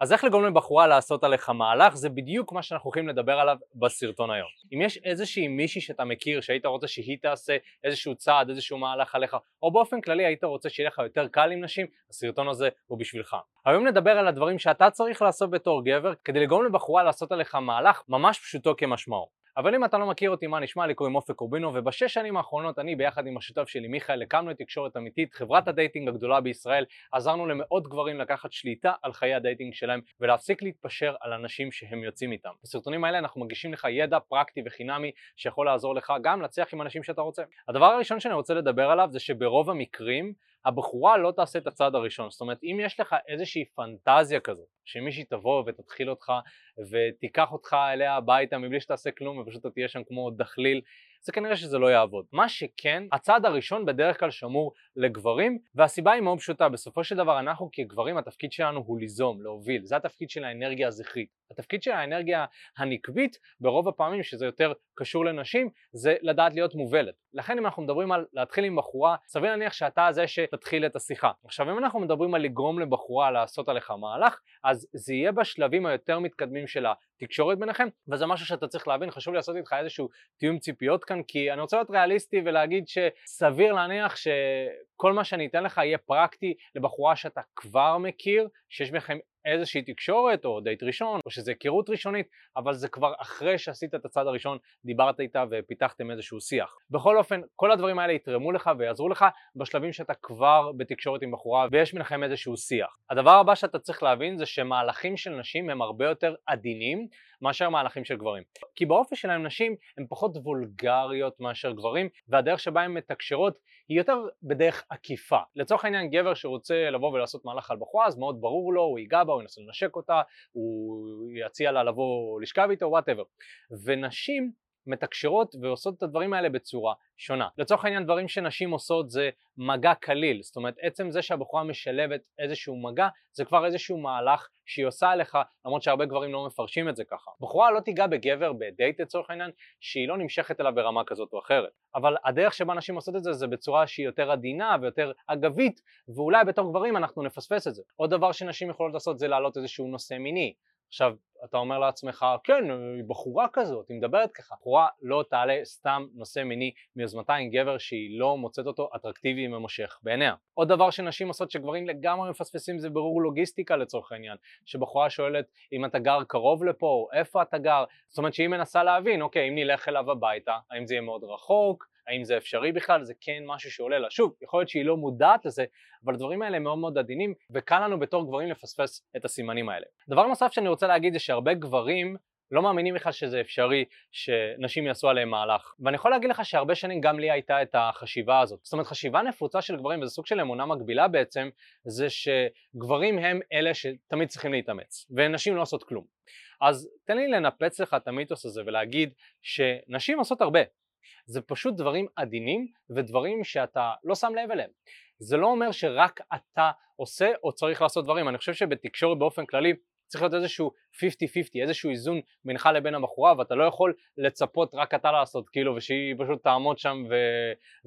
אז איך לגרום לבחורה לעשות עליך מהלך זה בדיוק מה שאנחנו הולכים לדבר עליו בסרטון היום. אם יש איזושהי מישהי שאתה מכיר שהיית רוצה שהיא תעשה איזשהו צעד, איזשהו מהלך עליך, או באופן כללי היית רוצה שיהיה לך יותר קל עם נשים, הסרטון הזה הוא בשבילך. היום נדבר על הדברים שאתה צריך לעשות בתור גבר כדי לגרום לבחורה לעשות עליך מהלך ממש פשוטו כמשמעו. אבל אם אתה לא מכיר אותי, מה נשמע? לי קוראים אופק קורבינו, ובשש שנים האחרונות אני ביחד עם השותף שלי מיכאל הקמנו את תקשורת אמיתית, חברת ה dating הגדולה בישראל, עזרנו למאות גברים לקחת שליטה על חיי ה dating שלהם ולהפסיק להתפשר על הנשים שהם יוצאים איתם. בסרטונים האלה אנחנו מגישים לך ידע פרקטי וחינמי שיכול לעזור לך גם להצליח עם הנשים שאתה רוצה. הדבר הראשון שאני רוצה לדבר עליו זה שברוב המקרים הבחורה לא תעשה את הצעד הראשון, זאת אומרת אם יש לך איזושהי פנטזיה כזאת שמישהי תבוא ותתחיל אותך ותיקח אותך אליה הביתה מבלי שתעשה כלום ופשוט אתה תהיה שם כמו דחליל זה כנראה שזה לא יעבוד. מה שכן, הצעד הראשון בדרך כלל שמור לגברים, והסיבה היא מאוד פשוטה, בסופו של דבר אנחנו כגברים התפקיד שלנו הוא ליזום, להוביל, זה התפקיד של האנרגיה הזכרית. התפקיד של האנרגיה הנקבית, ברוב הפעמים שזה יותר קשור לנשים, זה לדעת להיות מובלת. לכן אם אנחנו מדברים על להתחיל עם בחורה, סביר להניח שאתה זה שתתחיל את השיחה. עכשיו אם אנחנו מדברים על לגרום לבחורה לעשות עליך מהלך, אז זה יהיה בשלבים היותר מתקדמים של התקשורת ביניכם, וזה משהו שאתה צריך להבין, חשוב לי לעשות איתך איזשהו תיאום ציפיות כאן, כי אני רוצה להיות ריאליסטי ולהגיד שסביר להניח שכל מה שאני אתן לך יהיה פרקטי לבחורה שאתה כבר מכיר, שיש בכם איזושהי תקשורת או דייט ראשון או שזה היכרות ראשונית אבל זה כבר אחרי שעשית את הצד הראשון דיברת איתה ופיתחתם איזשהו שיח. בכל אופן כל הדברים האלה יתרמו לך ויעזרו לך בשלבים שאתה כבר בתקשורת עם בחורה ויש ביניכם איזשהו שיח. הדבר הבא שאתה צריך להבין זה שמהלכים של נשים הם הרבה יותר עדינים מאשר מהלכים של גברים. כי באופי שלהם נשים הן פחות וולגריות מאשר גברים והדרך שבה הן מתקשרות היא יותר בדרך עקיפה. לצורך העניין גבר שרוצה לבוא ולעשות מהלך על בחורה אז מאוד ברור לו, הוא ייגע בה, הוא ינסה לנשק אותה, הוא יציע לה לבוא לשכב איתו, whatever. ונשים מתקשרות ועושות את הדברים האלה בצורה שונה. לצורך העניין דברים שנשים עושות זה מגע קליל, זאת אומרת עצם זה שהבחורה משלבת איזשהו מגע זה כבר איזשהו מהלך שהיא עושה עליך למרות שהרבה גברים לא מפרשים את זה ככה. בחורה לא תיגע בגבר בדייט לצורך העניין שהיא לא נמשכת אליו ברמה כזאת או אחרת אבל הדרך שבה נשים עושות את זה זה בצורה שהיא יותר עדינה ויותר אגבית ואולי בתור גברים אנחנו נפספס את זה. עוד דבר שנשים יכולות לעשות זה להעלות איזשהו נושא מיני עכשיו אתה אומר לעצמך כן היא בחורה כזאת היא מדברת ככה. בחורה לא תעלה סתם נושא מיני מיוזמתה עם גבר שהיא לא מוצאת אותו אטרקטיבי וממושך בעיניה. עוד דבר שנשים עושות שגברים לגמרי מפספסים זה ברור לוגיסטיקה לצורך העניין שבחורה שואלת אם אתה גר קרוב לפה או איפה אתה גר? זאת אומרת שהיא מנסה להבין אוקיי אם נלך אליו הביתה האם זה יהיה מאוד רחוק האם זה אפשרי בכלל, זה כן משהו שעולה לה. שוב, יכול להיות שהיא לא מודעת לזה, אבל הדברים האלה מאוד מאוד עדינים, וקל לנו בתור גברים לפספס את הסימנים האלה. דבר נוסף שאני רוצה להגיד זה שהרבה גברים לא מאמינים בכלל שזה אפשרי שנשים יעשו עליהם מהלך. ואני יכול להגיד לך שהרבה שנים גם לי הייתה את החשיבה הזאת. זאת אומרת חשיבה נפוצה של גברים, וזה סוג של אמונה מקבילה בעצם, זה שגברים הם אלה שתמיד צריכים להתאמץ, ונשים לא עושות כלום. אז תן לי לנפץ לך את המיתוס הזה ולהגיד שנשים עושות הרבה, זה פשוט דברים עדינים ודברים שאתה לא שם לב אליהם. זה לא אומר שרק אתה עושה או צריך לעשות דברים, אני חושב שבתקשורת באופן כללי צריך להיות איזשהו 50-50, איזשהו איזון בינך לבין הבחורה ואתה לא יכול לצפות רק אתה לעשות כאילו ושהיא פשוט תעמוד שם ו...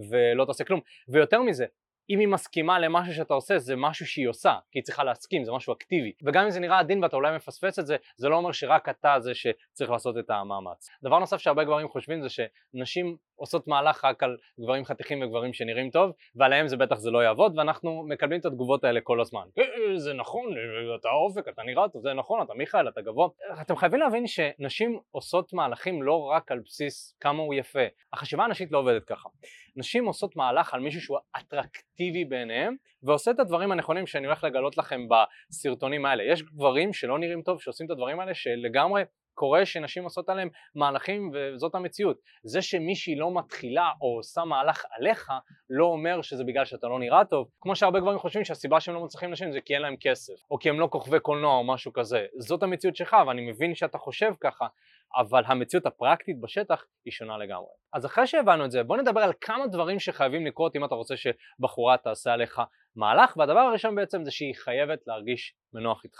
ולא תעשה כלום ויותר מזה אם היא מסכימה למשהו שאתה עושה זה משהו שהיא עושה כי היא צריכה להסכים זה משהו אקטיבי. וגם אם זה נראה עדין ואתה אולי מפספס את זה זה לא אומר שרק אתה זה שצריך לעשות את המאמץ. דבר נוסף שהרבה גברים חושבים זה שנשים עושות מהלך רק על גברים חתיכים וגברים שנראים טוב ועליהם זה בטח זה לא יעבוד ואנחנו מקבלים את התגובות האלה כל הזמן. אה, אה, זה נכון אה, אתה אופק אתה נראה טוב זה נכון אתה מיכאל אתה גבוה. אתם חייבים להבין שנשים עושות מהלכים לא רק על בסיס כמה הוא יפה. החשיבה הנשית לא עובדת ככה. נשים עושות מהלך על מישהו שהוא אטרקטיבי בעיניהם ועושה את הדברים הנכונים שאני הולך לגלות לכם בסרטונים האלה. יש גברים שלא נראים טוב שעושים את הדברים האלה שלגמרי קורה שנשים עושות עליהם מהלכים וזאת המציאות. זה שמישהי לא מתחילה או עושה מהלך עליך לא אומר שזה בגלל שאתה לא נראה טוב. כמו שהרבה גברים חושבים שהסיבה שהם לא מצליחים נשים זה כי אין להם כסף או כי הם לא כוכבי קולנוע או משהו כזה. זאת המציאות שלך ואני מבין שאתה חושב ככה אבל המציאות הפרקטית בשטח היא שונה לגמרי. אז אחרי שהבנו את זה בוא נדבר על כמה דברים שחייבים לקרות אם אתה רוצה שבחורה תעשה עליך מהלך והדבר הראשון בעצם זה שהיא חייבת להרגיש מנוח איתך.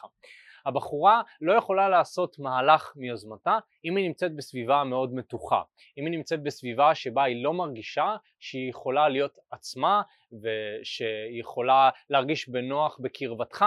הבחורה לא יכולה לעשות מהלך מיוזמתה אם היא נמצאת בסביבה מאוד מתוחה, אם היא נמצאת בסביבה שבה היא לא מרגישה שהיא יכולה להיות עצמה ושהיא יכולה להרגיש בנוח בקרבתך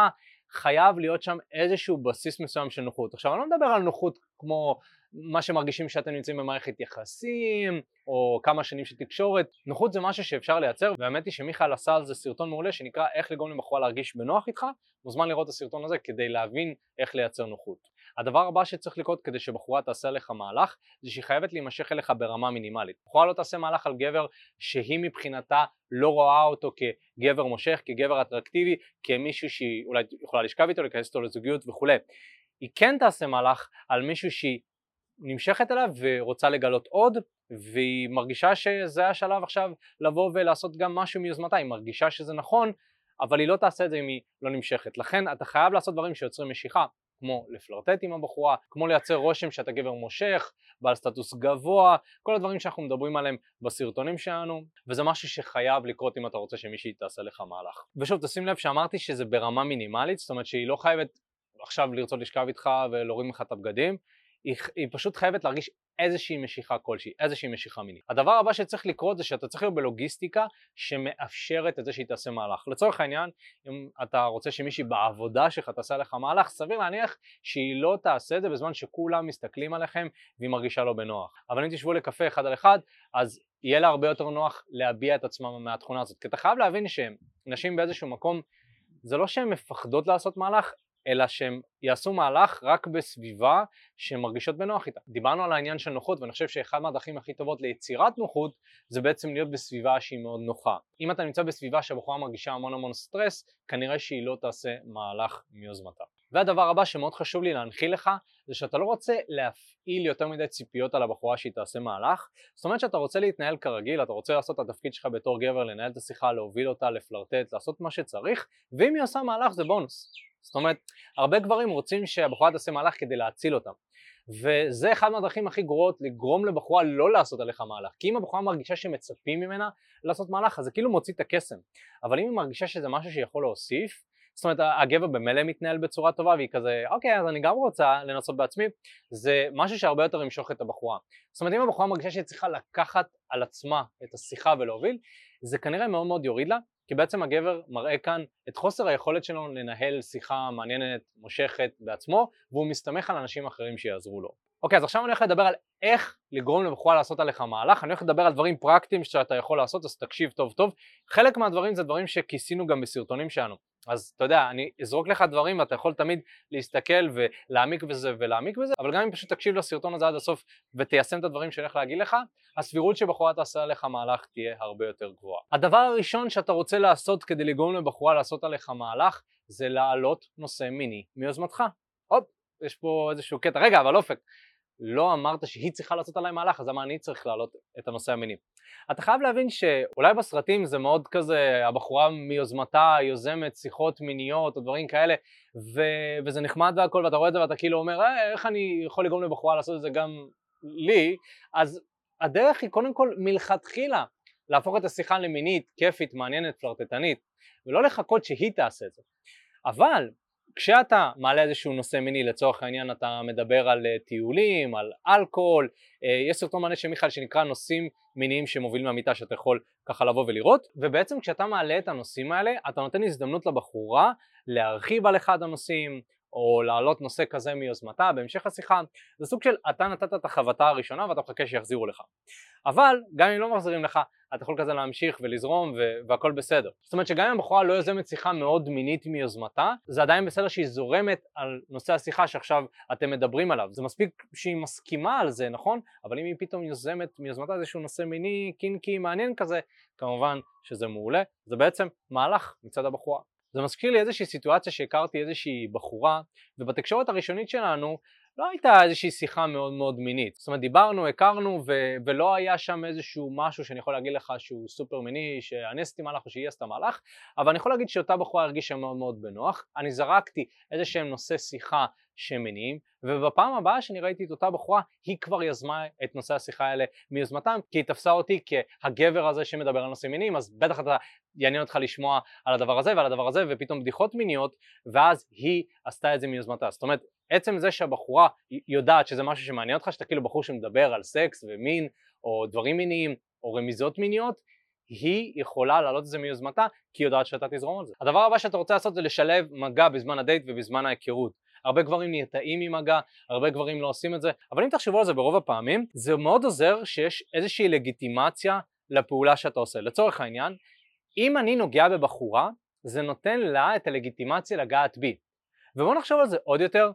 חייב להיות שם איזשהו בסיס מסוים של נוחות. עכשיו אני לא מדבר על נוחות כמו מה שמרגישים שאתם נמצאים במערכת יחסים, או כמה שנים של תקשורת. נוחות זה משהו שאפשר לייצר, והאמת היא שמיכאל עשה על זה סרטון מעולה שנקרא איך לגרום לבחורה להרגיש בנוח איתך, מוזמן לראות את הסרטון הזה כדי להבין איך לייצר נוחות. הדבר הבא שצריך לקרות כדי שבחורה תעשה לך מהלך, זה שהיא חייבת להימשך אליך ברמה מינימלית. בחורה לא תעשה מהלך על גבר שהיא מבחינתה לא רואה אותו כגבר מושך, כגבר אטרקטיבי, כמישהו שהיא אולי יכולה לשכב איתו, להיכנס איתו לזוגיות וכולי. היא כן תעשה מהלך על מישהו שהיא נמשכת אליו ורוצה לגלות עוד והיא מרגישה שזה השלב עכשיו לבוא ולעשות גם משהו מיוזמתה, היא מרגישה שזה נכון אבל היא לא תעשה את זה אם היא לא נמשכת לכן אתה חייב לעשות דברים שיוצרים משיכה כמו לפלרטט עם הבחורה, כמו לייצר רושם שאתה גבר מושך, בעל סטטוס גבוה, כל הדברים שאנחנו מדברים עליהם בסרטונים שלנו, וזה משהו שחייב לקרות אם אתה רוצה שמישהי תעשה לך מהלך. ושוב, תשים לב שאמרתי שזה ברמה מינימלית, זאת אומרת שהיא לא חייבת עכשיו לרצות לשכב איתך ולהוריד ממך את הבגדים, היא, היא פשוט חייבת להרגיש איזושהי משיכה כלשהי, איזושהי משיכה מינית. הדבר הבא שצריך לקרות זה שאתה צריך להיות בלוגיסטיקה שמאפשרת את זה שהיא תעשה מהלך. לצורך העניין, אם אתה רוצה שמישהי בעבודה שלך תעשה לך מהלך, סביר להניח שהיא לא תעשה את זה בזמן שכולם מסתכלים עליכם והיא מרגישה לא בנוח. אבל אם תשבו לקפה אחד על אחד, אז יהיה לה הרבה יותר נוח להביע את עצמם מהתכונה הזאת. כי אתה חייב להבין שנשים באיזשהו מקום, זה לא שהן מפחדות לעשות מהלך, אלא שהם יעשו מהלך רק בסביבה שהן מרגישות בנוח איתה. דיברנו על העניין של נוחות ואני חושב שאחד מהדרכים הכי טובות ליצירת נוחות זה בעצם להיות בסביבה שהיא מאוד נוחה. אם אתה נמצא בסביבה שהבחורה מרגישה המון המון סטרס, כנראה שהיא לא תעשה מהלך מיוזמתה. והדבר הבא שמאוד חשוב לי להנחיל לך זה שאתה לא רוצה להפעיל יותר מדי ציפיות על הבחורה שהיא תעשה מהלך זאת אומרת שאתה רוצה להתנהל כרגיל, אתה רוצה לעשות את התפקיד שלך בתור גבר, לנהל את השיחה, להוביל אותה, לפלרטט, לעשות מה שצריך ואם היא עושה מהלך זה בונוס זאת אומרת, הרבה גברים רוצים שהבחורה תעשה מהלך כדי להציל אותם. וזה אחד מהדרכים הכי גרועות לגרום לבחורה לא לעשות עליך מהלך. כי אם הבחורה מרגישה שמצפים ממנה לעשות מהלך, אז זה כאילו מוציא את הקסם. אבל אם היא מרגישה שזה משהו שיכול להוסיף, זאת אומרת הגבר במילא מתנהל בצורה טובה והיא כזה אוקיי אז אני גם רוצה לנסות בעצמי זה משהו שהרבה יותר ימשוך את הבחורה זאת אומרת אם הבחורה מרגישה שהיא צריכה לקחת על עצמה את השיחה ולהוביל זה כנראה מאוד מאוד יוריד לה כי בעצם הגבר מראה כאן את חוסר היכולת שלו לנהל שיחה מעניינת, מושכת בעצמו, והוא מסתמך על אנשים אחרים שיעזרו לו. אוקיי, אז עכשיו אני הולך לדבר על איך לגרום לבחורה לעשות עליך מהלך, אני הולך לדבר על דברים פרקטיים שאתה יכול לעשות, אז תקשיב טוב טוב. חלק מהדברים זה דברים שכיסינו גם בסרטונים שלנו. אז אתה יודע, אני אזרוק לך דברים ואתה יכול תמיד להסתכל ולהעמיק בזה ולהעמיק בזה, אבל גם אם פשוט תקשיב לסרטון הזה עד הסוף ותיישם את הדברים שאני הולך להגיד לך, הסבירות שבחורה תעשה עליך מהלך תהיה הרבה יותר גבוהה. הדבר הראשון שאתה רוצה לעשות כדי לגרום לבחורה לעשות עליך מהלך זה להעלות נושא מיני מיוזמתך. הופ, יש פה איזשהו קטע, רגע אבל אופק, לא אמרת שהיא צריכה לעשות עליי מהלך, אז למה אני צריך להעלות את הנושא המיני? אתה חייב להבין שאולי בסרטים זה מאוד כזה, הבחורה מיוזמתה יוזמת שיחות מיניות או דברים כאלה, ו- וזה נחמד והכל, ואתה רואה את זה ואתה כאילו אומר, אה, איך אני יכול לגרום לבחורה לעשות את זה גם לי, אז הדרך היא קודם כל מלכתחילה להפוך את השיחה למינית, כיפית, מעניינת, פלרטטנית, ולא לחכות שהיא תעשה את זה. אבל כשאתה מעלה איזשהו נושא מיני לצורך העניין אתה מדבר על אה, טיולים, על אלכוהול, אה, יש סרטון מענה של מיכאל שנקרא נושאים מיניים שמובילים מהמיטה שאתה יכול ככה לבוא ולראות ובעצם כשאתה מעלה את הנושאים האלה אתה נותן הזדמנות לבחורה להרחיב על אחד הנושאים או להעלות נושא כזה מיוזמתה בהמשך השיחה. זה סוג של אתה נתת את החבטה הראשונה ואתה מחכה שיחזירו לך אבל גם אם לא מחזירים לך אתה יכול כזה להמשיך ולזרום והכל בסדר. זאת אומרת שגם אם הבחורה לא יוזמת שיחה מאוד מינית מיוזמתה זה עדיין בסדר שהיא זורמת על נושא השיחה שעכשיו אתם מדברים עליו. זה מספיק שהיא מסכימה על זה נכון? אבל אם היא פתאום יוזמת מיוזמתה איזשהו נושא מיני קינקי מעניין כזה כמובן שזה מעולה. זה בעצם מהלך מצד הבחורה. זה מזכיר לי איזושהי סיטואציה שהכרתי איזושהי בחורה ובתקשורת הראשונית שלנו לא הייתה איזושהי שיחה מאוד מאוד מינית. זאת אומרת דיברנו, הכרנו ו- ולא היה שם איזשהו משהו שאני יכול להגיד לך שהוא סופר מיני שאני עשיתי מהלך או שהיא עשתה מהלך אבל אני יכול להגיד שאותה בחורה הרגישה מאוד מאוד בנוח. אני זרקתי איזה שהם נושא שיחה שמניעים ובפעם הבאה שאני ראיתי את אותה בחורה היא כבר יזמה את נושא השיחה האלה מיוזמתם כי היא תפסה אותי כהגבר הזה שמדבר על נושאים מיניים אז בטח אתה יעניין אותך לשמוע על הדבר הזה ועל הדבר הזה ופתאום בדיחות מיניות ואז היא עשתה את זה מיוזמתה. זאת אומרת עצם זה שהבחורה יודעת שזה משהו שמעניין אותך שאתה כאילו בחור שמדבר על סקס ומין או דברים מיניים או רמיזות מיניות היא יכולה להעלות את זה מיוזמתה כי היא יודעת שאתה תזרום על זה. הדבר הבא שאתה רוצה לעשות זה לשלב מגע בזמן הדייט ובזמן ההיכרות. הרבה גברים נרתעים ממגע, הרבה גברים לא עושים את זה, אבל אם תחשבו על זה ברוב הפעמים, זה מאוד עוזר שיש איזושהי לגיטימציה לפעולה שאתה עושה. לצורך העניין, אם אני נוגע בבחורה, זה נותן לה את הלגיטימציה לגעת בי. ובואו נחשוב על זה עוד יותר,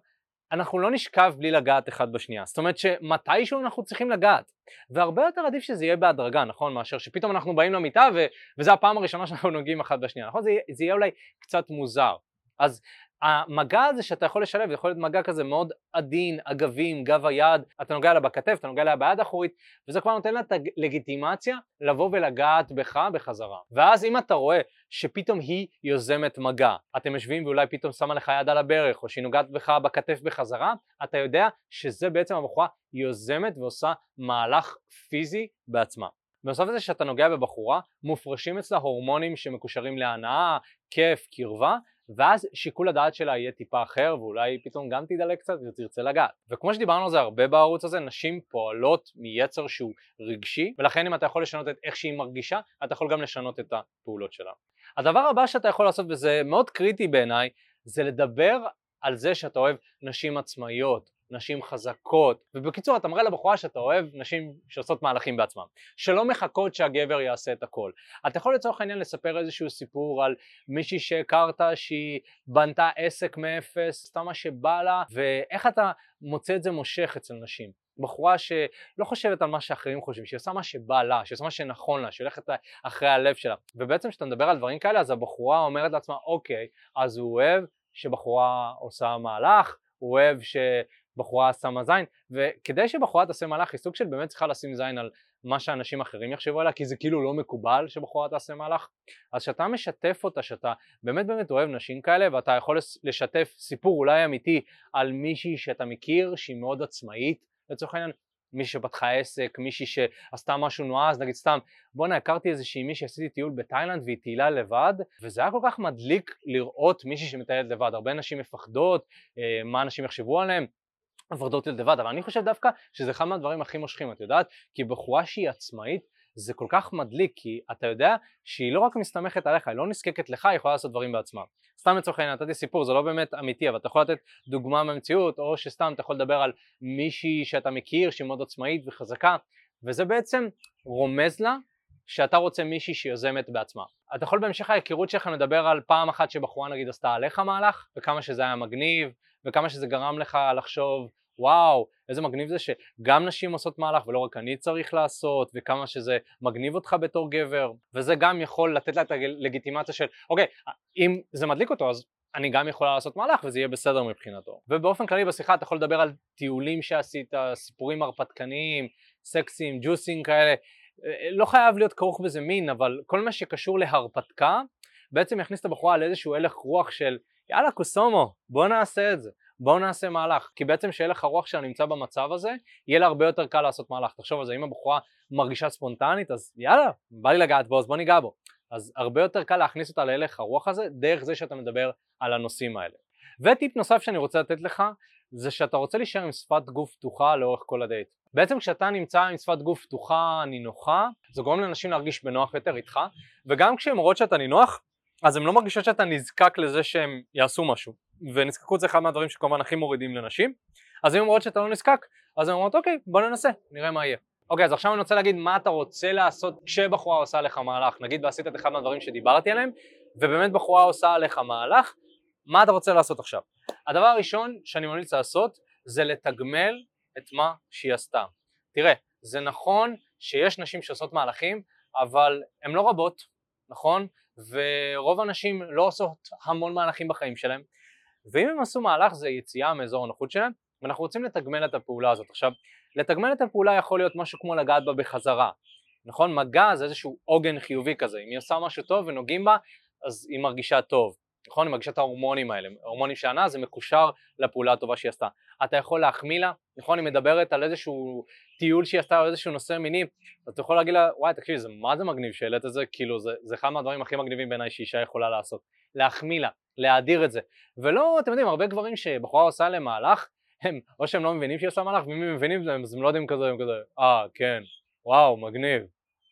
אנחנו לא נשכב בלי לגעת אחד בשנייה. זאת אומרת שמתישהו אנחנו צריכים לגעת. והרבה יותר עדיף שזה יהיה בהדרגה, נכון? מאשר שפתאום אנחנו באים למיטה ו... וזו הפעם הראשונה שאנחנו נוגעים אחד בשנייה, נכון? זה, זה יהיה אולי קצת מוזר. אז המגע הזה שאתה יכול לשלב, יכול להיות מגע כזה מאוד עדין, אגבי, עם גב היד, אתה נוגע לה בכתף, אתה נוגע לה ביד האחורית, וזה כבר נותן לה את הלגיטימציה לבוא ולגעת בך בחזרה. ואז אם אתה רואה שפתאום היא יוזמת מגע, אתם יושבים ואולי פתאום שמה לך יד על הברך, או שהיא נוגעת בך בכתף בחזרה, אתה יודע שזה בעצם הבחורה יוזמת ועושה מהלך פיזי בעצמה. בנוסף לזה שאתה נוגע בבחורה, מופרשים אצלה הורמונים שמקושרים להנאה, כיף, קרבה, ואז שיקול הדעת שלה יהיה טיפה אחר ואולי פתאום גם תדלק קצת ותרצה לגעת. וכמו שדיברנו על זה הרבה בערוץ הזה, נשים פועלות מיצר שהוא רגשי ולכן אם אתה יכול לשנות את איך שהיא מרגישה, אתה יכול גם לשנות את הפעולות שלה. הדבר הבא שאתה יכול לעשות וזה מאוד קריטי בעיניי, זה לדבר על זה שאתה אוהב נשים עצמאיות, נשים חזקות, ובקיצור אתה מראה לבחורה שאתה אוהב נשים שעושות מהלכים בעצמן, שלא מחכות שהגבר יעשה את הכל. אתה יכול לצורך העניין לספר איזשהו סיפור על מישהי שהכרת שהיא בנתה עסק מאפס, סתם מה שבא לה, ואיך אתה מוצא את זה מושך אצל נשים. בחורה שלא חושבת על מה שאחרים חושבים, שהיא עושה מה שבא לה, שהיא עושה מה שנכון לה, שהיא הולכת אחרי הלב שלה. ובעצם כשאתה מדבר על דברים כאלה, אז הבחורה אומרת לעצמה, אוקיי, אז הוא אוהב שבחורה עושה מהלך, הוא אוהב. בחורה שמה זין, וכדי שבחורה תעשה מהלך היא סוג של באמת צריכה לשים זין על מה שאנשים אחרים יחשבו עליה, כי זה כאילו לא מקובל שבחורה תעשה מהלך, אז כשאתה משתף אותה, שאתה באמת באמת אוהב נשים כאלה, ואתה יכול לשתף סיפור אולי אמיתי על מישהי שאתה מכיר שהיא מאוד עצמאית, לצורך העניין, מישהי שפתחה עסק, מישהי שעשתה משהו נועז, נגיד סתם, בואנה הכרתי איזושהי מישהי, עשיתי טיול בתאילנד והיא טיילה לבד, וזה היה כל כך מדליק לראות מישהי שמטיילת לבד, הרבה נשים מפחדות, אה, מה אנשים יחשבו עליהם, עבודות לבד, אבל אני חושב דווקא שזה אחד מהדברים הכי מושכים, את יודעת? כי בחורה שהיא עצמאית זה כל כך מדליק, כי אתה יודע שהיא לא רק מסתמכת עליך, היא לא נזקקת לך, היא יכולה לעשות דברים בעצמה. סתם לצורך העניין נתתי סיפור, זה לא באמת אמיתי, אבל אתה יכול לתת דוגמה במציאות, או שסתם אתה יכול לדבר על מישהי שאתה מכיר, שהיא מאוד עצמאית וחזקה, וזה בעצם רומז לה שאתה רוצה מישהי שיוזמת בעצמה. אתה יכול בהמשך ההיכרות שלך לדבר על פעם אחת שבחורה נגיד עשתה עליך מהלך, וכמה שזה היה מגניב, וכמה שזה גרם לך לחשוב וואו, איזה מגניב זה שגם נשים עושות מהלך ולא רק אני צריך לעשות, וכמה שזה מגניב אותך בתור גבר, וזה גם יכול לתת לה את הלגיטימציה של, אוקיי, אם זה מדליק אותו אז אני גם יכולה לעשות מהלך וזה יהיה בסדר מבחינתו. ובאופן כללי בשיחה אתה יכול לדבר על טיולים שעשית, סיפורים הרפתקניים, סקסים, ג'וסים כאלה, לא חייב להיות כרוך בזה מין, אבל כל מה שקשור להרפתקה בעצם יכניס את הבחורה לאיזשהו הלך רוח של יאללה קוסומו, בוא נעשה את זה. בואו נעשה מהלך, כי בעצם שהלך הרוח שלה נמצא במצב הזה, יהיה לה הרבה יותר קל לעשות מהלך. תחשוב על זה, אם הבחורה מרגישה ספונטנית, אז יאללה, בא לי לגעת בו, אז בוא ניגע בו. אז הרבה יותר קל להכניס אותה להלך הרוח הזה, דרך זה שאתה מדבר על הנושאים האלה. וטיפ נוסף שאני רוצה לתת לך, זה שאתה רוצה להישאר עם שפת גוף פתוחה לאורך כל הדייט. בעצם כשאתה נמצא עם שפת גוף פתוחה, נינוחה, זה גורם לאנשים להרגיש בנוח יותר איתך, וגם כשהן רואות שאתה נינוח, אז הן לא מרגישות שאתה נזקק לזה שהם יעשו משהו. ונזקקות זה אחד מהדברים שכמובן הכי מורידים לנשים אז אם אומרות שאתה לא נזקק אז הן אומרות אוקיי בוא ננסה נראה מה יהיה אוקיי אז עכשיו אני רוצה להגיד מה אתה רוצה לעשות כשבחורה עושה לך מהלך נגיד ועשית את אחד מהדברים שדיברתי עליהם ובאמת בחורה עושה עליך מהלך מה אתה רוצה לעשות עכשיו? הדבר הראשון שאני ממליץ לעשות זה לתגמל את מה שהיא עשתה. תראה זה נכון שיש נשים שעושות מהלכים אבל הן לא רבות נכון? ורוב הנשים לא עושות המון מהלכים בחיים שלהם ואם הם עשו מהלך זה יציאה מאזור הנוחות שלהם ואנחנו רוצים לתגמל את הפעולה הזאת. עכשיו, לתגמל את הפעולה יכול להיות משהו כמו לגעת בה בחזרה, נכון? מגע זה איזשהו עוגן חיובי כזה, אם היא עושה משהו טוב ונוגעים בה אז היא מרגישה טוב, נכון? מרגישה את ההורמונים האלה, ההורמונים שענה זה מקושר לפעולה הטובה שהיא עשתה. אתה יכול להחמיא לה, נכון? היא מדברת על איזשהו טיול שהיא עשתה או איזשהו נושא מיני, אתה יכול להגיד לה, וואי תקשיבי, זה מה זה מגניב שהעלית את זה, כאילו זה, זה אחד מהדברים הכי מגניבים בעיניי שאישה יכולה לעשות, להחמיא לה, להאדיר את זה, ולא, אתם יודעים, הרבה גברים שבחורה עושה להם מהלך, הם, או שהם לא מבינים שהיא עושה מהלך, ואם הם מבינים אז הם לא יודעים כזה, הם כזה, אה, כן, וואו, מגניב,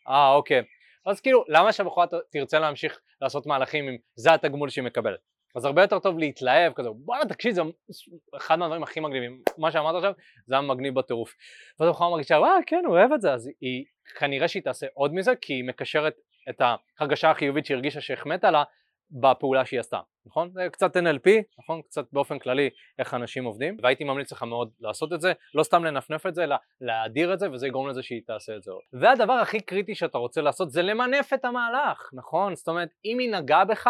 אה, אוקיי. אז כאילו, למה שהבחורה תרצה להמשיך לעשות מהלכים אם זה התגמול שהיא מקבלת? אז הרבה יותר טוב להתלהב כזה, בואנה תקשיב, זה אחד מהדברים הכי מגניבים, מה שאמרת עכשיו, זה היה מגניב בטירוף. ואז הבחורה מרגישה, וואה, כן, הוא אוהב את זה, אז היא, כנראה שהיא תעשה עוד מזה, כי היא מקשרת את ההרגשה החיובית שהיא הרגישה שהחמאת לה, בפעולה שהיא עשתה, נכון? זה קצת NLP, נכון? קצת באופן כללי איך אנשים עובדים, והייתי ממליץ לך מאוד לעשות את זה, לא סתם לנפנף את זה, אלא להאדיר את זה, וזה יגרום לזה שהיא תעשה את זה עוד. והדבר הכי קריטי שאתה רוצה לעשות זה למנף את המהלך, נכון? זאת אומרת, אם היא נגעה בך,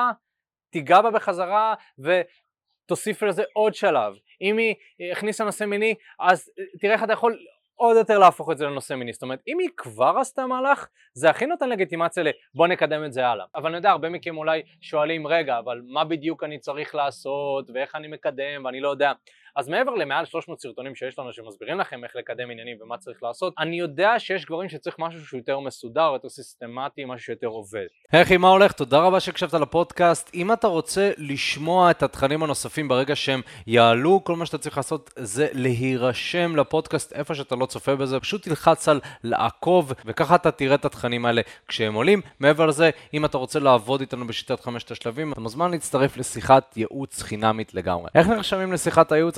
תיגע בה בחזרה ותוסיף לזה עוד שלב. אם היא הכניסה נושא מיני, אז תראה איך אתה יכול עוד יותר להפוך את זה לנושא מיני. זאת אומרת, אם היא כבר עשתה מהלך, זה הכי נותן לגיטימציה לבוא נקדם את זה הלאה. אבל אני יודע, הרבה מכם אולי שואלים, רגע, אבל מה בדיוק אני צריך לעשות, ואיך אני מקדם, ואני לא יודע. אז מעבר למעל 300 סרטונים שיש לנו שמסבירים לכם איך לקדם עניינים ומה צריך לעשות, אני יודע שיש גברים שצריך משהו שהוא יותר מסודר, יותר סיסטמטי, משהו שיותר עובד. היי אחי, מה הולך? תודה רבה שהקשבת לפודקאסט. אם אתה רוצה לשמוע את התכנים הנוספים ברגע שהם יעלו, כל מה שאתה צריך לעשות זה להירשם לפודקאסט איפה שאתה לא צופה בזה, פשוט תלחץ על לעקוב, וככה אתה תראה את התכנים האלה כשהם עולים. מעבר לזה, אם אתה רוצה לעבוד איתנו בשיטת חמשת השלבים, אתה מוזמן להצטרף לשיחת ייעוץ חינמית לגמרי. איך נרשמים לשיחת הייעוץ